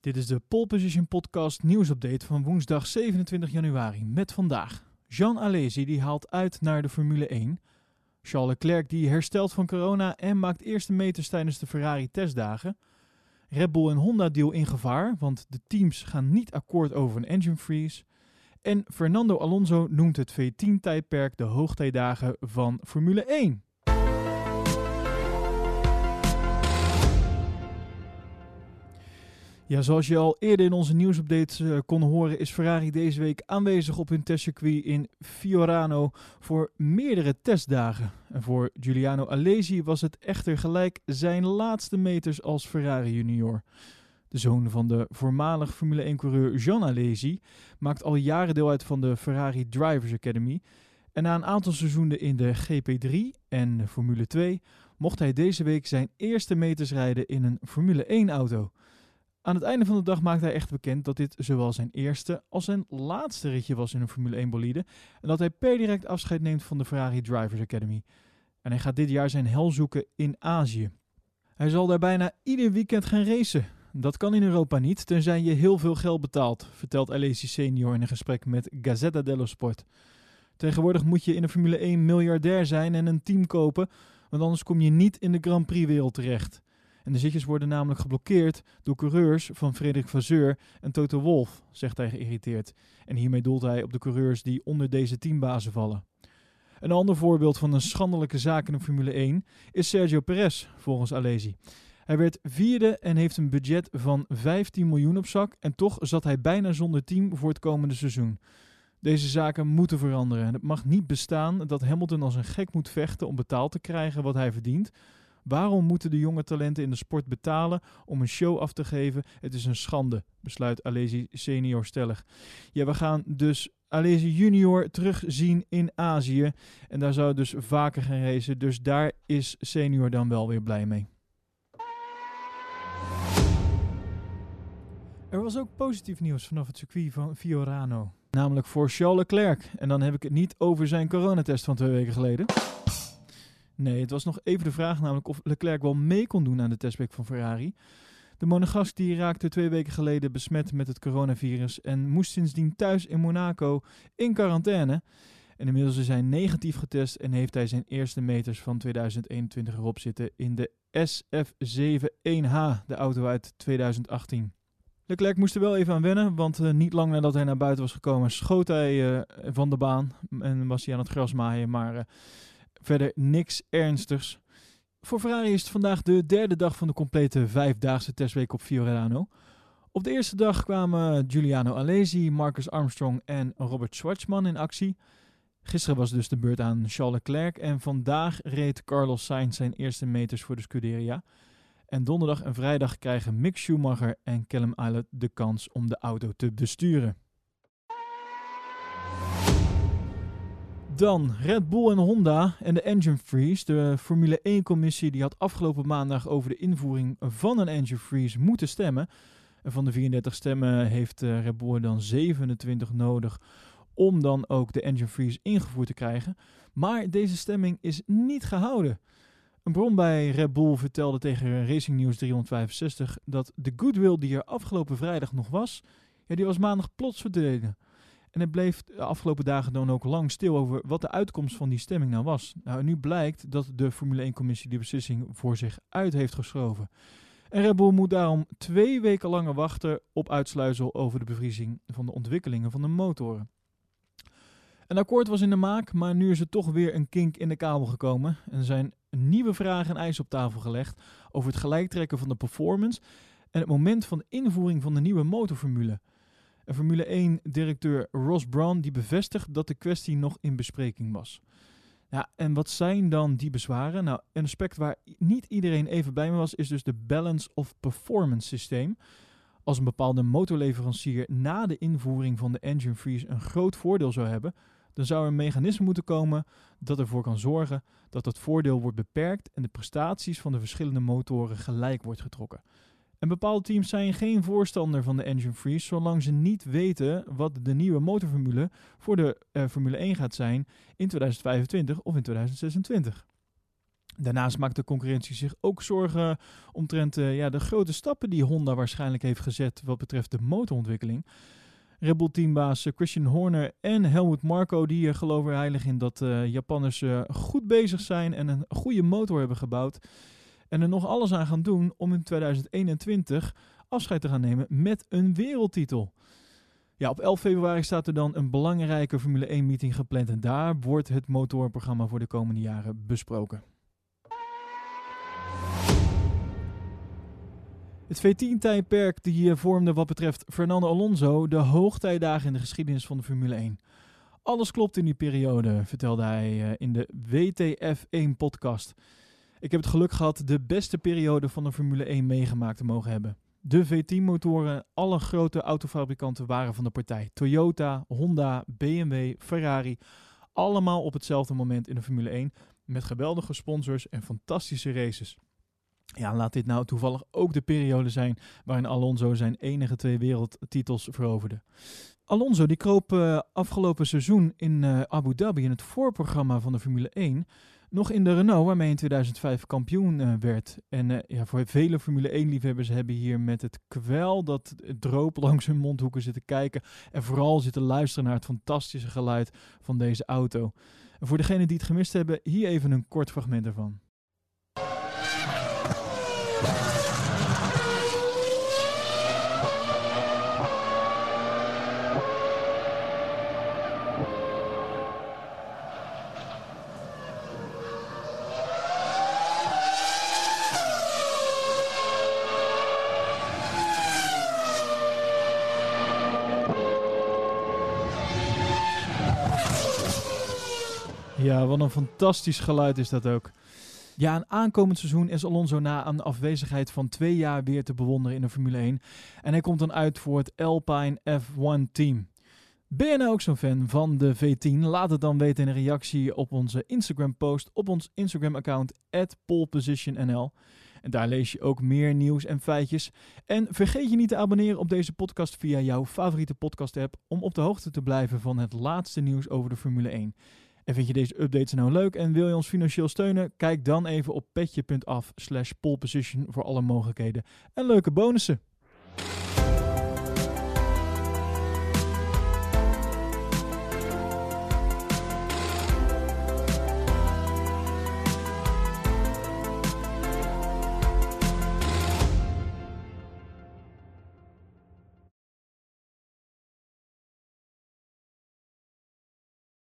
Dit is de Pole Position Podcast nieuwsupdate van woensdag 27 januari met vandaag. Jean Alesi die haalt uit naar de Formule 1. Charles Leclerc die herstelt van corona en maakt eerste meters tijdens de Ferrari testdagen. Red Bull en Honda deal in gevaar, want de teams gaan niet akkoord over een engine freeze. En Fernando Alonso noemt het V10-tijdperk de hoogtijdagen van Formule 1. Ja, zoals je al eerder in onze nieuwsupdates uh, kon horen, is Ferrari deze week aanwezig op hun testcircuit in Fiorano voor meerdere testdagen. En voor Giuliano Alesi was het echter gelijk zijn laatste meters als Ferrari junior. De zoon van de voormalig Formule 1-coureur Jean Alesi maakt al jaren deel uit van de Ferrari Drivers Academy. En na een aantal seizoenen in de GP3 en Formule 2 mocht hij deze week zijn eerste meters rijden in een Formule 1-auto. Aan het einde van de dag maakte hij echt bekend dat dit zowel zijn eerste als zijn laatste ritje was in een Formule 1 bolide. En dat hij per direct afscheid neemt van de Ferrari Drivers Academy. En hij gaat dit jaar zijn hel zoeken in Azië. Hij zal daar bijna ieder weekend gaan racen. Dat kan in Europa niet, tenzij je heel veel geld betaalt, vertelt Alesi senior in een gesprek met Gazzetta dello Sport. Tegenwoordig moet je in de Formule 1 miljardair zijn en een team kopen, want anders kom je niet in de Grand Prix wereld terecht. En de zitjes worden namelijk geblokkeerd door coureurs van Frederik Vasseur en Toto Wolf, zegt hij geïrriteerd. En hiermee doelt hij op de coureurs die onder deze teambazen vallen. Een ander voorbeeld van een schandelijke zaak in de Formule 1 is Sergio Perez, volgens Alesi. Hij werd vierde en heeft een budget van 15 miljoen op zak en toch zat hij bijna zonder team voor het komende seizoen. Deze zaken moeten veranderen en het mag niet bestaan dat Hamilton als een gek moet vechten om betaald te krijgen wat hij verdient, Waarom moeten de jonge talenten in de sport betalen om een show af te geven? Het is een schande, besluit Alesi senior stellig. Ja, we gaan dus Alesi junior terugzien in Azië. En daar zou dus vaker gaan racen. Dus daar is senior dan wel weer blij mee. Er was ook positief nieuws vanaf het circuit van Fiorano. Namelijk voor Charles Leclerc. En dan heb ik het niet over zijn coronatest van twee weken geleden. Nee, het was nog even de vraag namelijk of Leclerc wel mee kon doen aan de testweek van Ferrari. De monegasc die raakte twee weken geleden besmet met het coronavirus en moest sindsdien thuis in Monaco in quarantaine. En inmiddels is hij negatief getest en heeft hij zijn eerste meters van 2021 erop zitten in de SF71H, de auto uit 2018. Leclerc moest er wel even aan wennen, want uh, niet lang nadat hij naar buiten was gekomen schoot hij uh, van de baan en was hij aan het gras maaien. Maar uh, Verder niks ernstigs. Voor Ferrari is het vandaag de derde dag van de complete vijfdaagse testweek op Fiorano. Op de eerste dag kwamen Giuliano Alesi, Marcus Armstrong en Robert Schwartzman in actie. Gisteren was dus de beurt aan Charles Leclerc en vandaag reed Carlos Sainz zijn eerste meters voor de Scuderia. En donderdag en vrijdag krijgen Mick Schumacher en Callum Ilott de kans om de auto te besturen. Dan Red Bull en Honda en de Engine Freeze. De Formule 1-commissie die had afgelopen maandag over de invoering van een Engine Freeze moeten stemmen. En van de 34 stemmen heeft uh, Red Bull dan 27 nodig om dan ook de Engine Freeze ingevoerd te krijgen. Maar deze stemming is niet gehouden. Een bron bij Red Bull vertelde tegen Racing News 365 dat de goodwill die er afgelopen vrijdag nog was, ja, die was maandag plots verdwenen. En het bleef de afgelopen dagen dan ook lang stil over wat de uitkomst van die stemming nou was. Nou, nu blijkt dat de Formule 1-commissie die beslissing voor zich uit heeft geschoven. En Red Bull moet daarom twee weken langer wachten op uitsluitsel over de bevriezing van de ontwikkelingen van de motoren. Een akkoord was in de maak, maar nu is er toch weer een kink in de kabel gekomen. En er zijn nieuwe vragen en eisen op tafel gelegd over het gelijktrekken van de performance en het moment van invoering van de nieuwe motorformule. Formule 1-directeur Ross Brown die bevestigt dat de kwestie nog in bespreking was. Ja, en wat zijn dan die bezwaren? Nou, een aspect waar niet iedereen even bij me was, is dus de balance of performance systeem. Als een bepaalde motorleverancier na de invoering van de engine freeze een groot voordeel zou hebben, dan zou er een mechanisme moeten komen dat ervoor kan zorgen dat dat voordeel wordt beperkt en de prestaties van de verschillende motoren gelijk wordt getrokken. En bepaalde teams zijn geen voorstander van de engine freeze, zolang ze niet weten wat de nieuwe motorformule voor de uh, Formule 1 gaat zijn in 2025 of in 2026. Daarnaast maakt de concurrentie zich ook zorgen omtrent uh, ja, de grote stappen die Honda waarschijnlijk heeft gezet wat betreft de motorontwikkeling. Red Bull teambaas eh, Christian Horner en Helmut Marko die geloven heilig in dat uh, Japanners goed bezig zijn en een goede motor hebben gebouwd. En er nog alles aan gaan doen om in 2021 afscheid te gaan nemen met een wereldtitel. Ja, op 11 februari staat er dan een belangrijke Formule 1 meeting gepland en daar wordt het motorprogramma voor de komende jaren besproken. Het V10-tijdperk die vormde wat betreft Fernando Alonso de hoogtijdagen in de geschiedenis van de Formule 1. Alles klopt in die periode, vertelde hij eh, in de WTF1-podcast. Ik heb het geluk gehad de beste periode van de Formule 1 meegemaakt te mogen hebben. De V10-motoren, alle grote autofabrikanten waren van de partij. Toyota, Honda, BMW, Ferrari, allemaal op hetzelfde moment in de Formule 1 met geweldige sponsors en fantastische races. Ja, laat dit nou toevallig ook de periode zijn waarin Alonso zijn enige twee wereldtitels veroverde. Alonso die kroop uh, afgelopen seizoen in uh, Abu Dhabi in het voorprogramma van de Formule 1 nog in de Renault, waarmee hij in 2005 kampioen uh, werd. En ja, voor vele Formule 1-liefhebbers hebben hier met het kwel dat droop langs hun mondhoeken zitten kijken. En vooral zitten luisteren naar het fantastische geluid van deze auto. En voor degenen die het gemist hebben, hier even een kort fragment ervan. Ja, wat een fantastisch geluid is dat ook. Ja, een aankomend seizoen is Alonso na een afwezigheid van twee jaar weer te bewonderen in de Formule 1. En hij komt dan uit voor het Alpine F1 team. Ben je nou ook zo'n fan van de V10? Laat het dan weten in een reactie op onze Instagram post op ons Instagram account polepositionnl. En daar lees je ook meer nieuws en feitjes. En vergeet je niet te abonneren op deze podcast via jouw favoriete podcast app om op de hoogte te blijven van het laatste nieuws over de Formule 1. En vind je deze updates nou leuk en wil je ons financieel steunen? Kijk dan even op petje.af slash voor alle mogelijkheden en leuke bonussen.